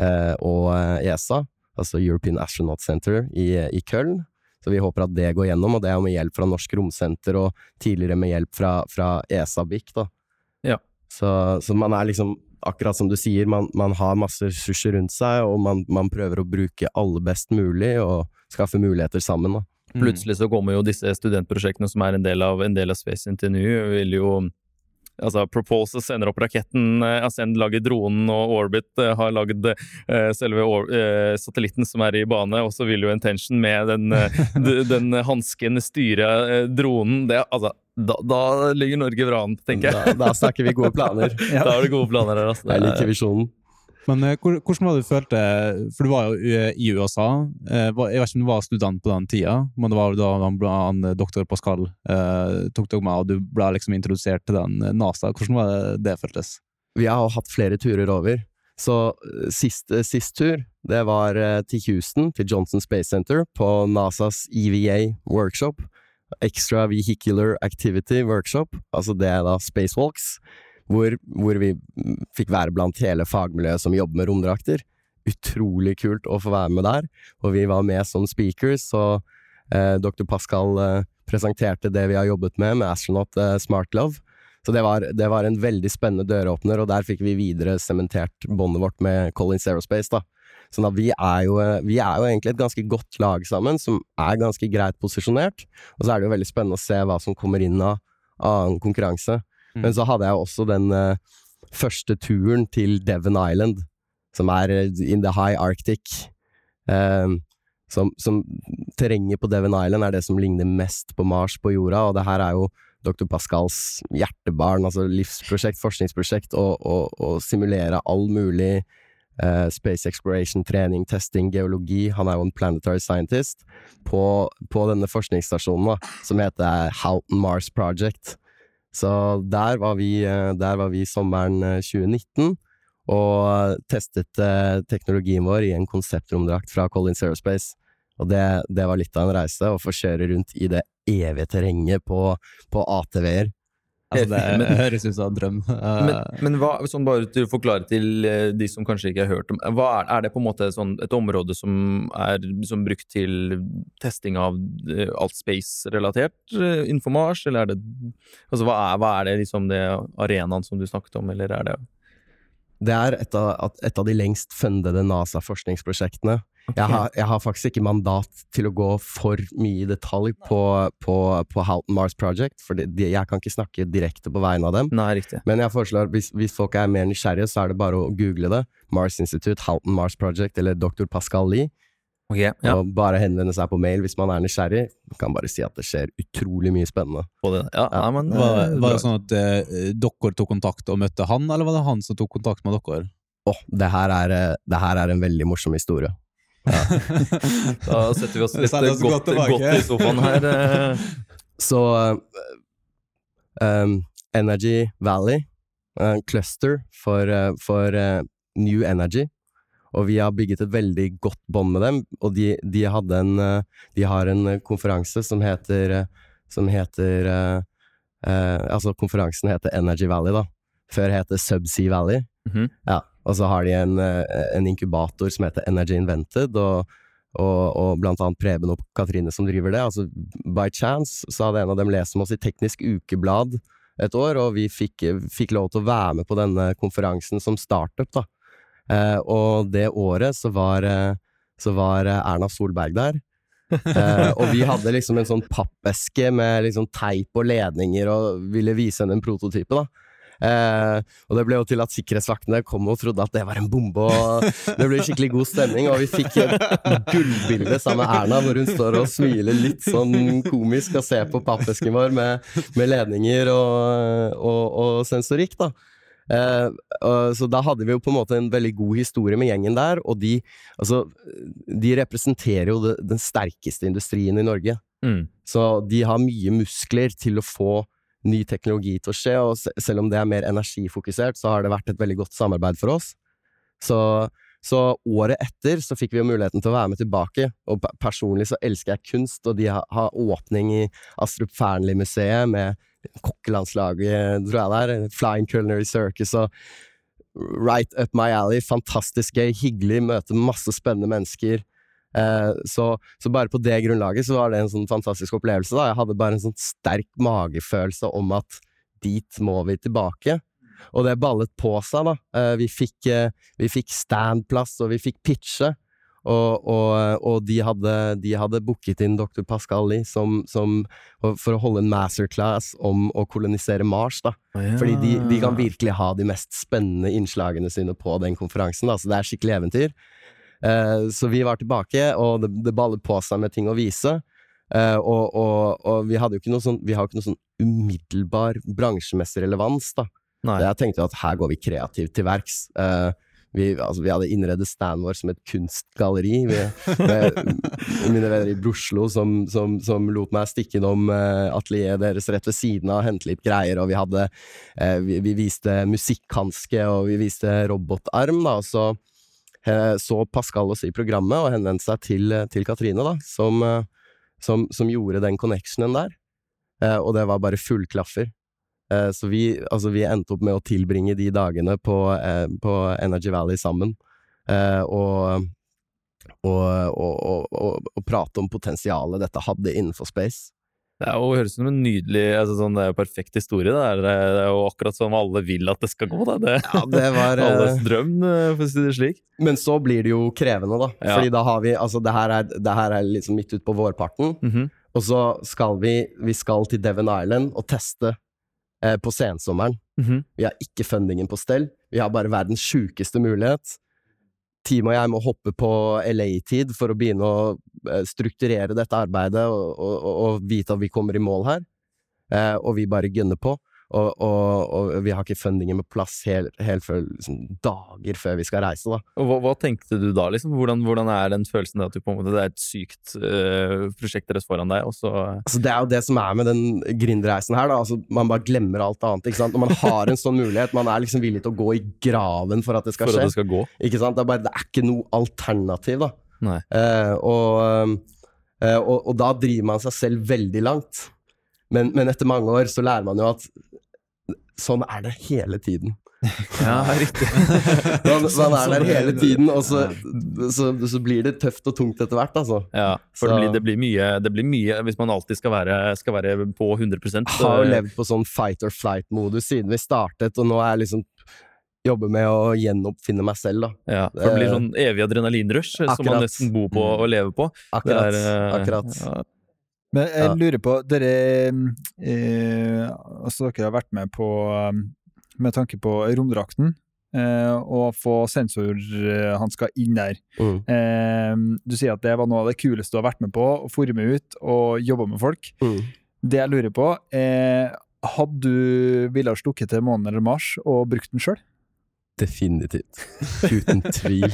eh, og eh, ESA, altså European Astronaut Center i, i Köln. Så vi håper at det går gjennom, og det er med hjelp fra Norsk Romsenter og tidligere med hjelp fra, fra ESA-BIC. Ja. Så, så man er liksom, akkurat som du sier, man, man har masse ressurser rundt seg, og man, man prøver å bruke alle best mulig, og skaffe muligheter sammen. da. Mm. Plutselig så kommer jo disse studentprosjektene som er en del av, en del av Space Interview, vil jo Altså, Propulse sender opp raketten, Ascend lager dronen, og Orbit uh, har lagd uh, selve or satellitten som er i bane, og så vil jo Intention med den, *laughs* den hansken styre dronen. Det, altså, da, da, ligger Norge bra an, tenker jeg. Da, da snakker vi gode planer. ja. *laughs* Da er det gode planer her, altså. Jeg liker visjonen. Men eh, hvordan var det du følte For du var jo i USA. Eh, jeg vet ikke om du var student på den tida, men det var da han, han, doktor Pascal eh, tok deg med, og du ble liksom introdusert til den NASA. Hvordan var det det føltes? Vi har hatt flere turer over. Så sist, sist tur, det var til Houston, til Johnson Space Center, på NASAs EVA workshop. Extra Vehicular Activity Workshop, altså det er da Spacewalks hvor, hvor, vi fikk være blant hele fagmiljøet som jobber med romdrakter. Utrolig kult å få være med der, og vi var med som speakers, og eh, dr. Pascal eh, presenterte det vi har jobbet med, med Astronaut eh, Smart Love. Så det var, det var, en veldig spennende døråpner, og der fikk vi videre sementert båndet vårt med Collins Aerospace. da. Sånn vi jo, vi er jo egentlig et ganske godt lag sammen, som er ganske greit posisjonert. Og så er det jo veldig spennende å se hva som kommer inn av annen konkurranse. Mm. Men så hadde jeg også den uh, første turen til Devon Island, som er uh, in the high Arctic. Uh, som, som, terrenget på Devon Island er det som ligner mest på Mars på jorda, og det her er jo dr. Pascals hjertebarn, altså livsprosjekt, forskningsprosjekt, å simulere all mulig uh, space exploration, trening, testing, geologi. Han er jo en planetary scientist på, på denne forskningsstasjonen da, som heter Houghton Mars Project. Så der var vi, eh, der var vi sommeren 2019 eh, og testet eh, teknologien vår i en konseptromdrakt fra Collins Aerospace. Og det, det, var litt av en reise, å få kjøre rundt i det evige terrenget på, på ATV-er. Altså, det høres ut som en drøm. men, men hva, sånn bare til å forklare til de som kanskje ikke har hørt om hva er, er det på en måte sånn, et område som er som brukt til testing av alt space-relatert informasj? Eller er det altså, hva, er, hva er det liksom det arenaen som du snakket om, eller er det Det er et av, et av de lengst fundede NASA-forskningsprosjektene. Okay. Jeg, har, jeg, har, faktisk ikke mandat til å gå for mye i detalj på, på, på Halton Mars Project, for de, jeg kan ikke snakke direkte på vegne av dem. Nei, riktig. Men jeg foreslår, hvis, hvis, folk er mer nysgjerrige, så er det bare å google det. Mars Institute, Halton Mars Project eller Dr. Pascal Lee. Okay, ja. Og bare henvende seg på mail hvis man er nysgjerrig. Man kan bare si at det skjer utrolig mye spennende. Ja, ja. Men, var, var, det sånn at eh, dere tok kontakt og møtte han, eller var det han som tok kontakt med dere? Åh, oh, det, eh, det her er en veldig morsom historie. *laughs* da setter vi oss litt godt, godt, godt, i sofaen her. *laughs* Eh. Så um, Energy Valley, uh, cluster for, uh, for uh, New Energy, og vi har bygget et veldig godt bånd med dem. Og de, de, en, de, har en konferanse som heter, som heter Altså, konferansen heter Energy Valley, da. Før het det Subsea Valley. Mm -hmm. Ja, og så har de en, eh, en inkubator som heter Energy Invented, og, og, og, blant annet Preben og Katrine som driver det. Altså, by chance så hadde en av dem lest om oss i Teknisk Ukeblad et år, og vi fikk, fikk lov til å være med på denne konferansen som startup, da. Eh, og det året så var, eh, så var Erna Solberg der. eh, og vi hadde liksom en sånn pappeske med liksom teip og ledninger og ville vise henne en prototype, da. Eh, og det ble jo til at sikkerhetsvaktene kom og trodde at det var en bombe, og det ble skikkelig god stemning. Og vi fikk et gullbilde sammen med Erna, hvor hun står og smiler litt sånn komisk og ser på pappesken vår med, med ledninger og, og, og, sensorikk, da. Eh, så da hadde vi jo på en måte en veldig god historie med gjengen der, og de, altså, de representerer jo det, den sterkeste industrien i Norge. Mm. Så de har mye muskler til å få ny teknologi til å skje, og selv om det er mer energifokusert, så har det vært et veldig godt samarbeid for oss. Så, så året etter så fikk vi jo muligheten til å være med tilbake, og personlig så elsker jeg kunst, og de har, har åpning i Astrup Fearnley-museet med kokkelandslaget, tror jeg det er, Flying Culinary Circus og Right up my alley, fantastisk gøy, hyggelig, møte masse spennende mennesker. Eh, så, så, bare på det grunnlaget så var det en sånn fantastisk opplevelse. da. Jeg hadde bare en sånn sterk magefølelse om at dit må vi tilbake. Og det ballet på seg, da. Eh, vi fikk, eh, vi fikk standplass, og vi fikk pitche. Og, og, og de, hadde, de hadde booket inn dr. Pascali som, som, for å holde en masterclass om å kolonisere Mars. da. Fordi de, de, kan virkelig ha de mest spennende innslagene sine på den konferansen. da, Så det er skikkelig eventyr. Uh, så vi var tilbake, og det, det ballet på seg med ting å vise. Uh, og, og, og, vi hadde jo ikke noe sånn, vi har jo ikke noe sånn umiddelbar bransjemessig relevans, da. Nei. Jeg tenkte at her går vi kreativt til verks. Uh, vi, altså, vi, hadde innredet standen vår som et kunstgalleri. Vi, med mine venner i Broslo som, som, som, lot meg stikke innom uh, atelieret deres rett ved siden av, hente litt greier, og vi hadde uh, vi, vi, viste musikkhanske, og vi viste robotarm, da, og så så Pascal oss i programmet og henvendte seg til, til Katrine, da, som, som, som, gjorde den connectionen der. og det var bare full klaffer. Eh, så vi, altså vi, endte opp med å tilbringe de dagene på, eh, på Energy Valley sammen. Eh, og, og, og, og, prate om potensialet dette hadde innenfor space. Det er jo, høres ut som en nydelig, altså sånn, det er jo perfekt historie. Det er, det er, jo akkurat som alle vil at det skal gå. Da. Det, ja, det var *laughs* alles drøm, for å si det slik. Men så blir det jo krevende, da. Ja. Fordi da har vi Altså, det her er, det her er liksom midt utpå vårparten. Mm -hmm. Og så skal vi, vi skal til Devon Island og teste eh, på sensommeren. Mm -hmm. Vi har ikke fundingen på stell. Vi har bare verdens sjukeste mulighet. Teamet og jeg må hoppe på LA-tid for å begynne å eh, strukturere dette arbeidet og, og, og, vite at vi kommer i mål her. Eh, og vi bare gunner på. Og, og, og, vi har ikke fundingen med plass helt, helt før liksom, dager før vi skal reise. Da. Og hva, hva tenkte du da? Liksom? Hvordan, hvordan, er den følelsen at du på en måte, det er et sykt øh, prosjekt deres foran deg? Så... Altså, det er jo det som er med den gründerreisen her. Da. Altså, man bare glemmer alt annet. Ikke sant? Når man har en sånn mulighet, man er liksom villig til å gå i graven for at det skal for skje. Det, skal gå. Ikke sant? Det, er bare, det er ikke noe alternativ. da. Uh, og, uh, og, og da driver man seg selv veldig langt. Men, men, etter mange år så lærer man jo at sånn er det hele tiden. *laughs* Ja, riktig. *laughs* man, man, er der hele tiden, og så, så, så, blir det tøft og tungt etter hvert, altså. Ja, for det blir, det, blir mye, det blir, mye, hvis man alltid skal være, skal være på 100 Jeg har jo levd på sånn fight or flight-modus siden vi startet, og nå er jeg liksom jobber med å gjenoppfinne meg selv, da. Ja, for det blir sånn evig adrenalinrush som man nesten bor på og lever på. Akkurat. Er, eh, akkurat. Ja. Men jeg lurer på Dere eh, altså dere har vært med på um, Med tanke på romdrakten eh, og få sensorhansker inn der. Mm. Eh, du sier at det var noe av det kuleste du har vært med på, å forme ut og jobbe med folk. Mm. Det jeg lurer på, er hadde du ville ha stukket til månen eller Mars og brukt den sjøl? Definitivt. Uten tvil.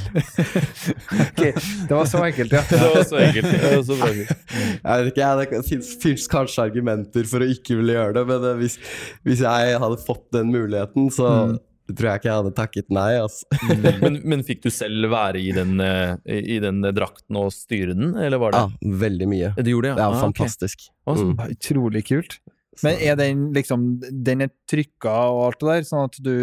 ok, det var så enkelt, ja. *laughs* det var så enkelt. Det var så bra. Jeg vet ikke, Det fins kanskje argumenter for å ikke ville gjøre det, men eh, hvis, hvis jeg hadde fått den muligheten, så mm. tror jeg ikke jeg hadde takket nei. Altså. Men, men, fikk du selv være i den, eh, i den, drakten og styre den, eller var det Ja, veldig mye. Du gjorde det, ja? Det er ah, fantastisk. Okay. Mm. Utrolig kult. Men er den liksom Den er trykka og alt det der, sånn at du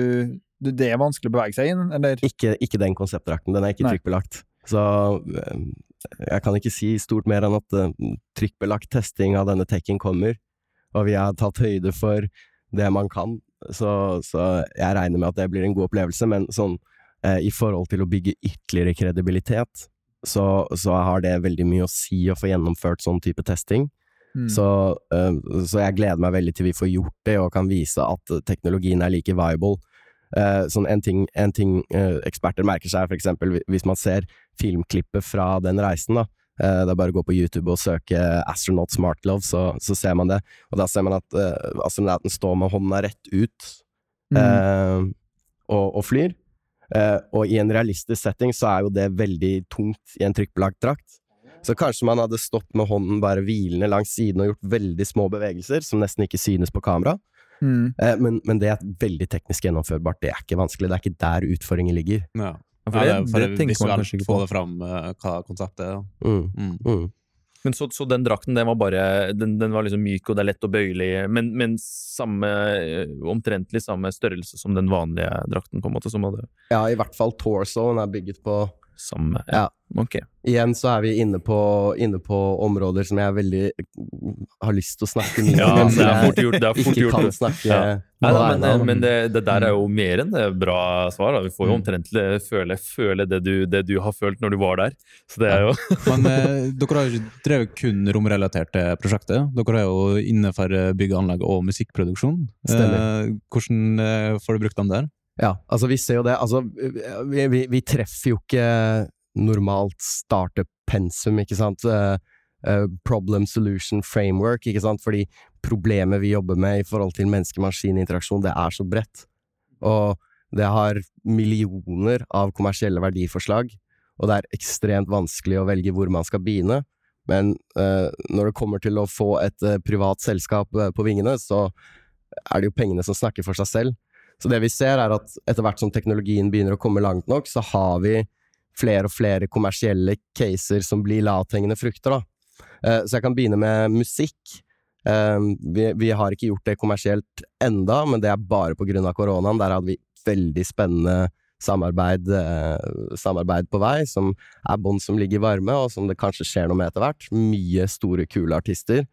det er vanskelig å bevege seg inn, eller? Ikke, ikke den konseptdrakten, den er ikke Nei. trykkbelagt. Så eh, jeg kan ikke si stort mer enn at uh, trykkbelagt testing av denne tekken kommer, og vi har tatt høyde for det man kan, så, så jeg regner med at det blir en god opplevelse, men sånn eh, i forhold til å bygge ytterligere kredibilitet, så, så, har det veldig mye å si å få gjennomført sånn type testing. Mm. Så, uh, så, jeg gleder meg veldig til vi får gjort det og kan vise at teknologien er like viable sånn en ting, en ting uh, eksperter merker seg, for eksempel hvis man ser filmklippet fra den reisen, da. Uh, det er bare å gå på YouTube og søke 'Astronaut Smart Love', så, så ser man det. Og da ser man at astronauten står med hånda rett ut mm. og, og, flyr. og i en realistisk setting så er jo det veldig tungt i en trykkbelagt drakt. Så kanskje man hadde stått med hånden bare hvilende langs siden og gjort veldig små bevegelser, som nesten ikke synes på kamera. Mm. Eh, men, men, det er veldig teknisk gjennomførbart. Det er ikke vanskelig. Det er ikke der utfordringen ligger. Ja. For det, for det, det visuelt få det fram uh, hva konseptet er. Mm. Mm. mm. Men så, så, den drakten den var bare den, den, var liksom myk og det er lett og bøyelig, men, men samme, eh, omtrentlig samme størrelse som den vanlige drakten? på en måte som hadde... Ja, i hvert fall torsoen er bygget på samme, ja. ja. Ok. Igjen så er vi inne på, inne på områder som jeg veldig har lyst til å snakke mye *laughs* om, men det er som fort gjort. Det er jeg fort ikke gjort. kan snakke Ja. Nei, da, men, men det, det der er jo mer enn det bra svar. Da. Vi får jo omtrent føle, føle det, du, det du har følt når du var der. Så det er jo Men eh, dere har jo ikke drevet kun romrelaterte prosjekter. Dere er jo innenfor bygg og anlegg og musikkproduksjon. Eh, hvordan eh, får du brukt dem der? Ja, altså vi ser jo det. Altså, vi, vi, vi treffer jo ikke normalt startup-pensum, ikke sant. Eh, problem solution framework, ikke sant. Fordi problemet vi jobber med i forhold til menneske-maskin-interaksjon, det er så bredt. Og det har millioner av kommersielle verdiforslag, og det er ekstremt vanskelig å velge hvor man skal begynne. Men uh, når det kommer til å få et uh, privat selskap på vingene, så er det jo pengene som snakker for seg selv. Så det vi ser er at etter hvert som teknologien begynner å komme langt nok, så har vi flere og flere kommersielle caser som blir lavthengende frukter, da. Eh, Så jeg kan begynne med musikk. Eh, Vi, vi har ikke gjort det kommersielt enda, men det er bare på grunn av koronaen. Der hadde vi veldig spennende samarbeid, eh, samarbeid på vei, som er bånd som ligger varme, og som det kanskje skjer noe med etter hvert. Mye store, kule artister.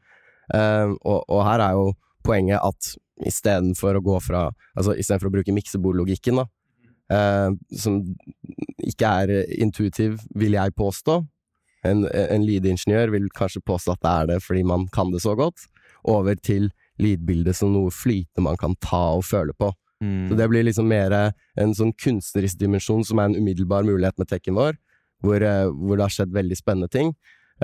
Og, og her er jo poenget at istedenfor å gå fra Altså istedenfor å bruke miksebordlogikken, da, eh, som ikke er intuitiv, vil jeg påstå. En, en lydingeniør vil kanskje påstå at det er det fordi man kan det så godt. Over til lydbildet som noe flytende man kan ta og føle på. Mm. Så det blir liksom mer en sånn kunstnerisk dimensjon som er en umiddelbar mulighet med tekken vår, hvor, eh, hvor det har skjedd veldig spennende ting.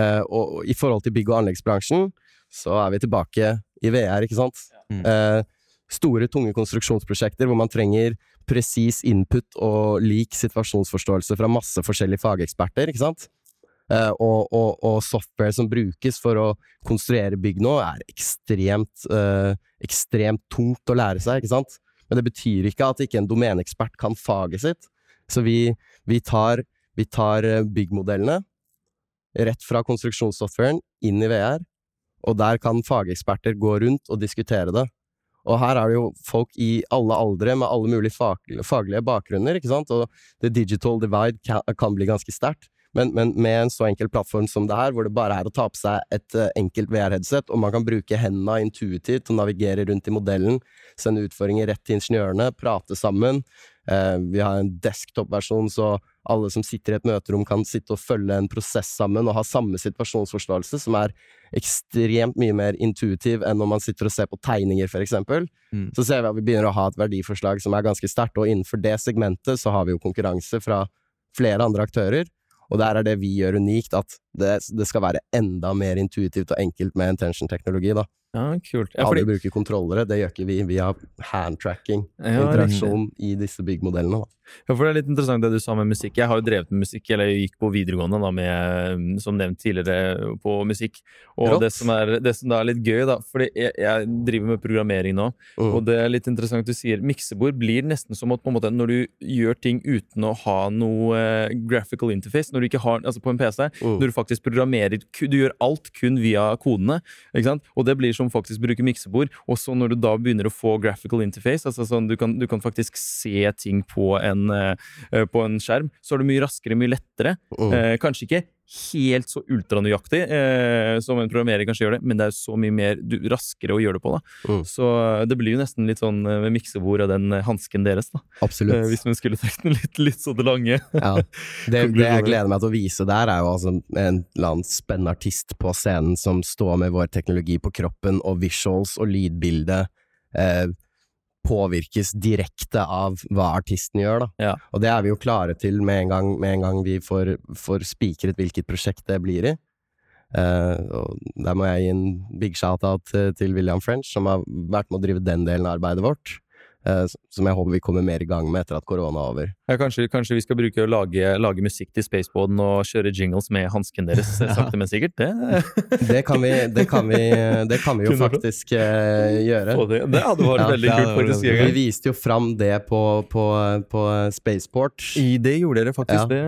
Eh, og i forhold til bygg- og anleggsbransjen, så er vi tilbake i VR, ikke sant? Mm. Eh, store, tunge konstruksjonsprosjekter hvor man trenger presis input og lik situasjonsforståelse fra masse forskjellige fageksperter, ikke sant? Eh, og, og, og software som brukes for å konstruere bygg nå, er ekstremt, eh, ekstremt tungt å lære seg, ikke sant? Men det betyr ikke at ikke en domeneekspert kan faget sitt. Så vi, vi, tar, vi tar eh, byggmodellene rett fra konstruksjonssoftwaren inn i VR, og der kan fageksperter gå rundt og diskutere det. Og her er det jo folk i alle aldre med alle mulige fag, faglige bakgrunner, ikke sant, og the digital divide kan, kan bli ganske sterkt. Men, men med en så enkel plattform som det her, hvor det bare er å ta på seg et eh, enkelt VR-headset, og man kan bruke hendene intuitivt til å navigere rundt i modellen, sende utfordringer rett til ingeniørene, prate sammen. Eh, vi har en desktop-versjon, så alle som sitter i et møterom kan sitte og følge en prosess sammen og ha samme situasjonsforståelse, som er ekstremt mye mer intuitiv enn når man sitter og ser på tegninger, for eksempel. Mm. Så ser vi at vi begynner å ha et verdiforslag som er ganske sterkt, og innenfor det segmentet så har vi jo konkurranse fra flere andre aktører. Og der er det vi gjør unikt, at det, det skal være enda mer intuitivt og enkelt med intention-teknologi, da. Ja, kult. Ja, Alle fordi, bruker kontrollere, det gjør ikke vi. Vi har handtracking, ja, interaksjon i disse byggmodellene, da. Ja, for det er litt interessant det du sa med musikk. Jeg har jo drevet med musikk, eller jeg gikk på videregående da med, som nevnt tidligere, på musikk. Og det som, er, det som da er litt gøy, da, fordi jeg, jeg driver med programmering nå, Mm. og det er litt interessant du sier, miksebord blir nesten som at på en måte når du gjør ting uten å ha noe eh, graphical interface, når du ikke har, altså på en PC, Mm. når du faktisk programmerer, du gjør alt kun via kodene, ikke sant? Og det blir som faktisk bruker miksebord, og så når du da begynner å få graphical interface, altså sånn du kan, du kan faktisk se ting på en, eh, på en skjerm, så er det mye raskere, mye lettere. Oh. Eh, kanskje ikke helt så ultranøyaktig eh, som en programmerer kanskje gjør det, men det er så mye mer du, raskere å gjøre det på. da. Mm. Så eh, det blir jo nesten litt sånn eh, med miksebord av den eh, hansken deres, da. Absolutt. Eh, hvis man skulle trukket den litt, litt så det lange. Ja. Det, *laughs* det jeg gleder meg til å vise der, er jo altså en eller annen spennende artist på scenen som står med vår teknologi på kroppen, og visuals og lydbilde eh, påvirkes direkte av hva artisten gjør, da. Ja. Og det er vi jo klare til med en gang, med en gang vi får, får spikret hvilket prosjekt det blir i. Uh, og der må jeg gi en big shout-out til, til William French, som har vært med å drive den delen av arbeidet vårt. Uh, som jeg håper vi kommer mer i gang med etter at korona er over. Ja, kanskje, kanskje vi skal bruke å lage, lage musikk til Spaceboden og kjøre jingles med hansken deres, eh, *laughs* sakte, men sikkert. Det, *laughs* Det kan vi, det kan vi, det kan vi jo faktisk uh, gjøre. det, det hadde vært Ja, veldig kult, faktisk. Vi viste jo fram det på, på, på Spaceport. I det gjorde dere faktisk Ja. det.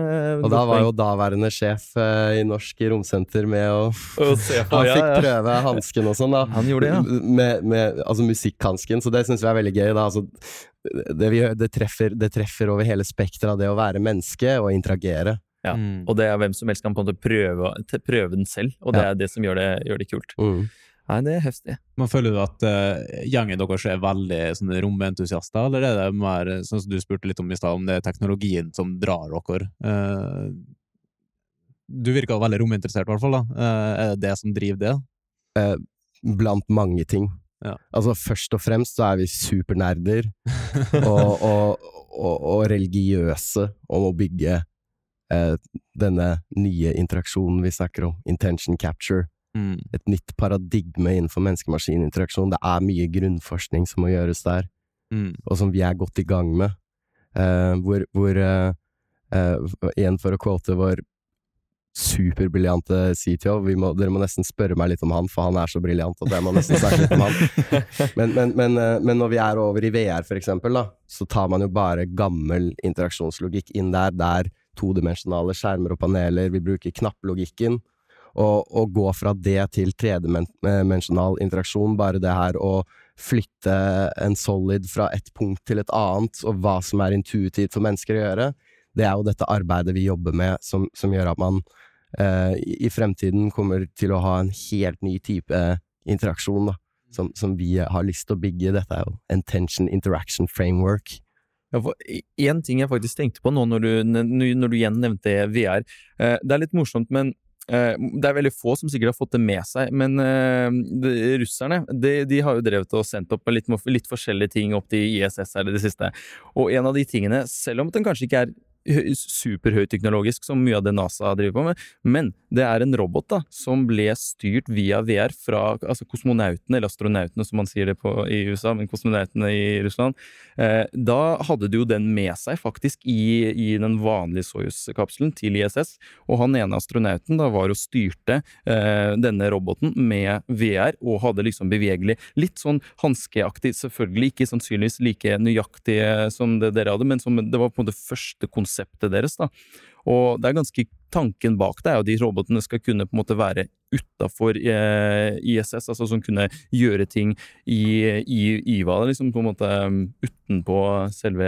Og da var jo daværende sjef uh, i Norsk Romsenter med å *laughs* Han fikk prøve hansken og sånn, da. Han gjorde det, ja. Med, med, altså musikkhansken, så det syns vi er veldig gøy. da, altså det, vi, det, treffer, det treffer over hele spekteret av det å være menneske og interagere. Ja. Mm. Og det er hvem som helst kan på en måte prøve, prøve den selv, og det ja. er det som gjør det, gjør det kult. Mm. Nei, det er heftig. Man Føler du at uh, gjengen deres er veldig sånn, romentusiaster, eller er det mer, sånn som du spurte litt om i stad, om det er teknologien som drar dere? Uh, du virker veldig rominteressert, i hvert fall. da. Uh, er det det som driver det? Uh, blant mange ting. Ja. Altså, først og fremst så er vi supernerder *laughs* og, og, og, og, religiøse om å bygge eh, denne nye interaksjonen vi snakker om, intention capture. Mm. Et nytt paradigme innenfor menneske-maskin-interaksjon. Det er mye grunnforskning som må gjøres der, mm. og som vi er godt i gang med. hvor, hvor igjen for å quote vår superbriljante CTO. Må, dere må nesten spørre meg litt om han, for han er så briljant at jeg må nesten snakke litt om han. *laughs* Men, men, men, eh, men, når vi er over i VR, for eksempel, da, så tar man jo bare gammel interaksjonslogikk inn der. Der todimensjonale skjermer og paneler. Vi bruker knapplogikken. Og, og gå fra det til tredimensjonal interaksjon, bare det her å flytte en solid fra et punkt til et annet, og hva som er intuitivt for mennesker å gjøre, det er jo dette arbeidet vi jobber med, som, som gjør at man eh, i fremtiden kommer til å ha en helt ny type interaksjon, da, som, som vi har lyst til å bygge. Dette er jo Intention Interaction Framework. Ja, en ting jeg faktisk tenkte på nå når du, når du igjen nevnte VR. Eh, det er litt morsomt, men eh, det er veldig få som sikkert har fått det med seg, men de, russerne de, de, har jo drevet og sendt opp litt, litt forskjellige ting opp til ISS her i det siste. Og en av de tingene, selv om den kanskje ikke er superhøyteknologisk som mye av det NASA driver på med, men det er en robot da, som ble styrt via VR fra altså kosmonautene, eller astronautene som man sier det på i USA, men kosmonautene i Russland. Eh, da hadde de jo den med seg faktisk i, i den vanlige Soyuz-kapselen til ISS, og han ene astronauten da var og styrte eh, denne roboten med VR, og hadde liksom bevegelig, litt sånn hanskeaktig, selvfølgelig ikke sannsynligvis like nøyaktig som det dere hadde, men som, det var på en måte første konsept konseptet deres. da. Og det er ganske tanken bak det er jo de robotene skal kunne på en måte være utafor eh, ISS, altså som kunne gjøre ting i, i IVA, liksom på en måte um, utenpå selve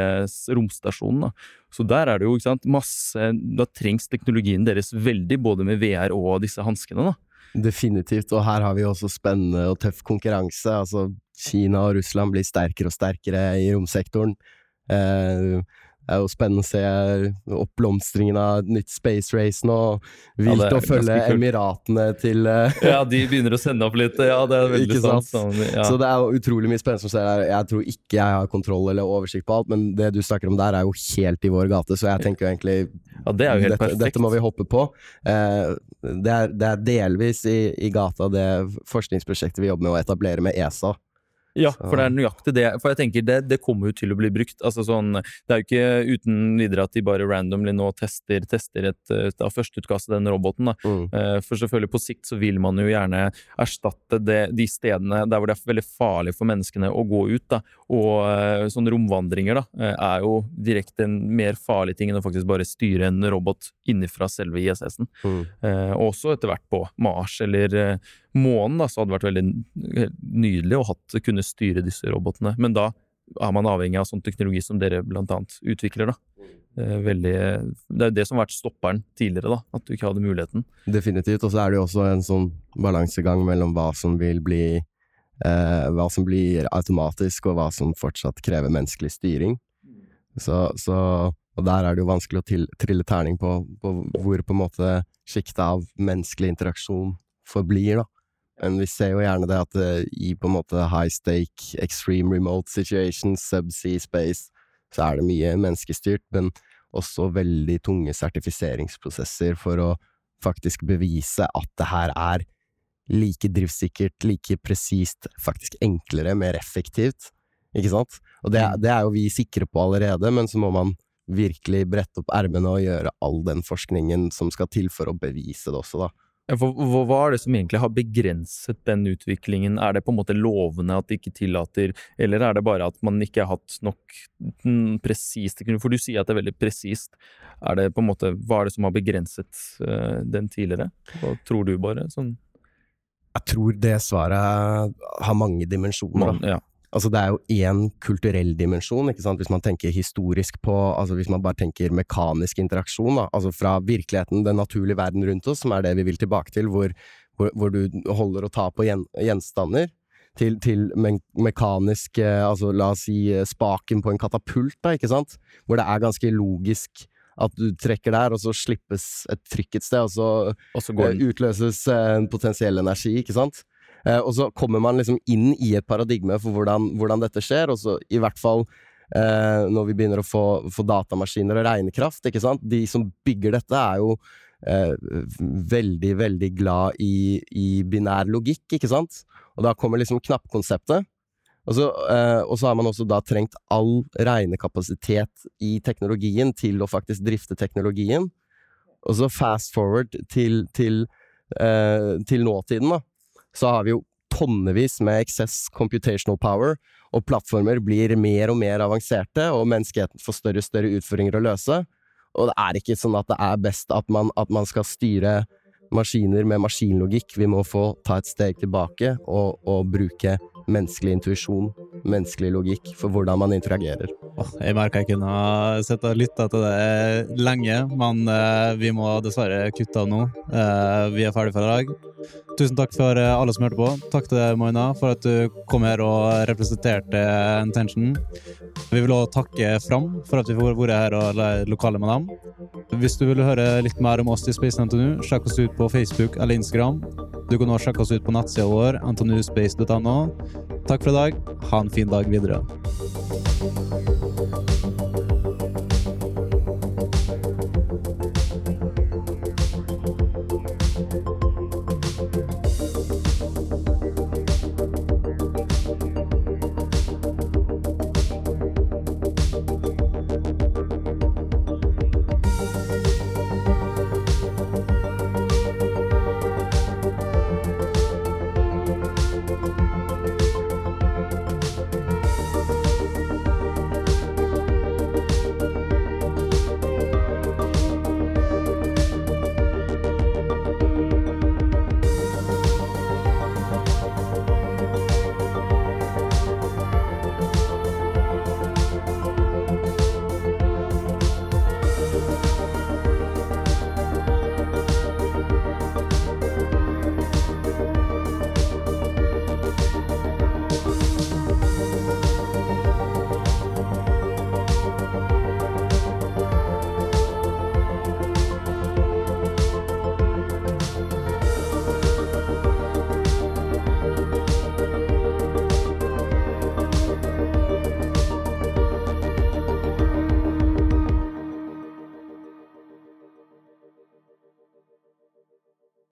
romstasjonen. da. Så der er det jo ikke sant, masse Da trengs teknologien deres veldig, både med VR og disse hanskene. Definitivt, og her har vi også spennende og tøff konkurranse. Altså, Kina og Russland blir sterkere og sterkere i romsektoren. Eh, det er jo spennende å se oppblomstringen av et nytt space race nå. Vilt ja, å følge Emiratene til uh, *laughs* Ja, de begynner å sende opp litt. Ja, det er veldig sant. Sånn, ja. Så det er jo utrolig mye spennende som skjer her. Jeg tror ikke jeg har kontroll eller oversikt på alt, men det du snakker om der, er jo helt i vår gate, så jeg tenker jo egentlig ja, det er jo helt dette, perfekt. dette må vi hoppe på. Uh, det, er, det, er, delvis i, i gata det forskningsprosjektet vi jobber med å etablere med ESA. Ja, for det er nøyaktig det. For jeg tenker det, det kommer jo til å bli brukt. Altså sånn, det er jo ikke uten videre at de bare randomly nå tester, tester et, et av førsteutkastet den roboten. Da. Mm. Uh, for selvfølgelig på sikt så vil man jo gjerne erstatte det, de stedene der hvor det er veldig farlig for menneskene å gå ut. Da. Og uh, sånne romvandringer da, uh, er jo direkte en mer farlig ting enn å faktisk bare styre en robot innenfra selve ISS-en. Mm. også etter hvert på Mars eller månen, da, så hadde det vært veldig nydelig å hatt, kunne styre disse robotene. Men da er man avhengig av sånn teknologi som dere blant annet utvikler. da. Veldig, det er det som har vært stopperen tidligere, da, at du ikke hadde muligheten. Definitivt, og så er det jo også en sånn balansegang mellom hva som vil bli eh, Hva som blir automatisk, og hva som fortsatt krever menneskelig styring. Så, så, og der er det jo vanskelig å til, trille terning på, på hvor på en måte sjiktet av menneskelig interaksjon forblir, da. Men vi ser jo gjerne det at uh, i på en måte high stake, extreme remote situations, subsea space, så er det mye menneskestyrt, men også veldig tunge sertifiseringsprosesser for å faktisk bevise at det her er like driftsikkert, like presist, faktisk enklere, mer effektivt, ikke sant? Og det, mm. det er jo vi sikre på allerede, men så må man virkelig brette opp ermene og gjøre all den forskningen som skal til for å bevise det også, da. Hva er det som egentlig har begrenset den utviklingen? Er det på en måte lovene at de ikke tillater, eller er det bare at man ikke har hatt nok presist For du sier at det er veldig presist. Er det på en måte, Hva er det som har begrenset uh, den tidligere? Hva tror du, bare? Sånn? Jeg tror det svaret har mange dimensjoner. Ja. Altså, det er jo én kulturell dimensjon, ikke sant, hvis man tenker historisk på Altså hvis man bare tenker mekanisk interaksjon, da, altså fra virkeligheten, den naturlige verden rundt oss, som er det vi vil tilbake til, hvor, hvor, hvor du holder og tar på gjen, gjenstander, til, til me mekanisk Altså la oss si spaken på en katapult, da, ikke sant, hvor det er ganske logisk at du trekker der, og så slippes et trykk et sted, og så, Og så går utløses eh, en potensiell energi, ikke sant? Eh, og så kommer man liksom inn i et paradigme for hvordan, hvordan dette skjer, og så i hvert fall eh, når vi begynner å få, få datamaskiner og regnekraft, ikke sant? De som bygger dette, er jo eh, veldig, veldig glad i, i binær logikk, ikke sant? Og da kommer liksom knappkonseptet. Og så, eh, og så har man også da trengt all regnekapasitet i teknologien til å faktisk drifte teknologien. Og så fast forward til, til, eh, til nåtiden, da. Så har vi jo tonnevis med excess computational power, og plattformer blir mer og mer avanserte, og menneskeheten får større og større utfordringer å løse. Og det er ikke sånn at det er best at man, at man skal styre maskiner med maskinlogikk. Vi må få ta et steg tilbake og, og bruke menneskelig intuisjon, menneskelig logikk, for hvordan man interagerer. Jeg merker jeg kunne ha sett og lytta til det lenge, men eh, vi må dessverre kutte av nå. Eh, vi er ferdige for i dag. Tusen takk for eh, alle som hørte på. Takk til deg, Moina, for at du kom her og representerte Intention. Vi vil også takke Fram for at vi får vært her og lokale med dem. Hvis du vil høre litt mer om oss i Space NTNU, sjekk oss ut på Facebook eller Instagram. Du kan også sjekke oss ut på nettsida vår, ntnuspace.no. Takk for i dag. Ha en fin dag videre.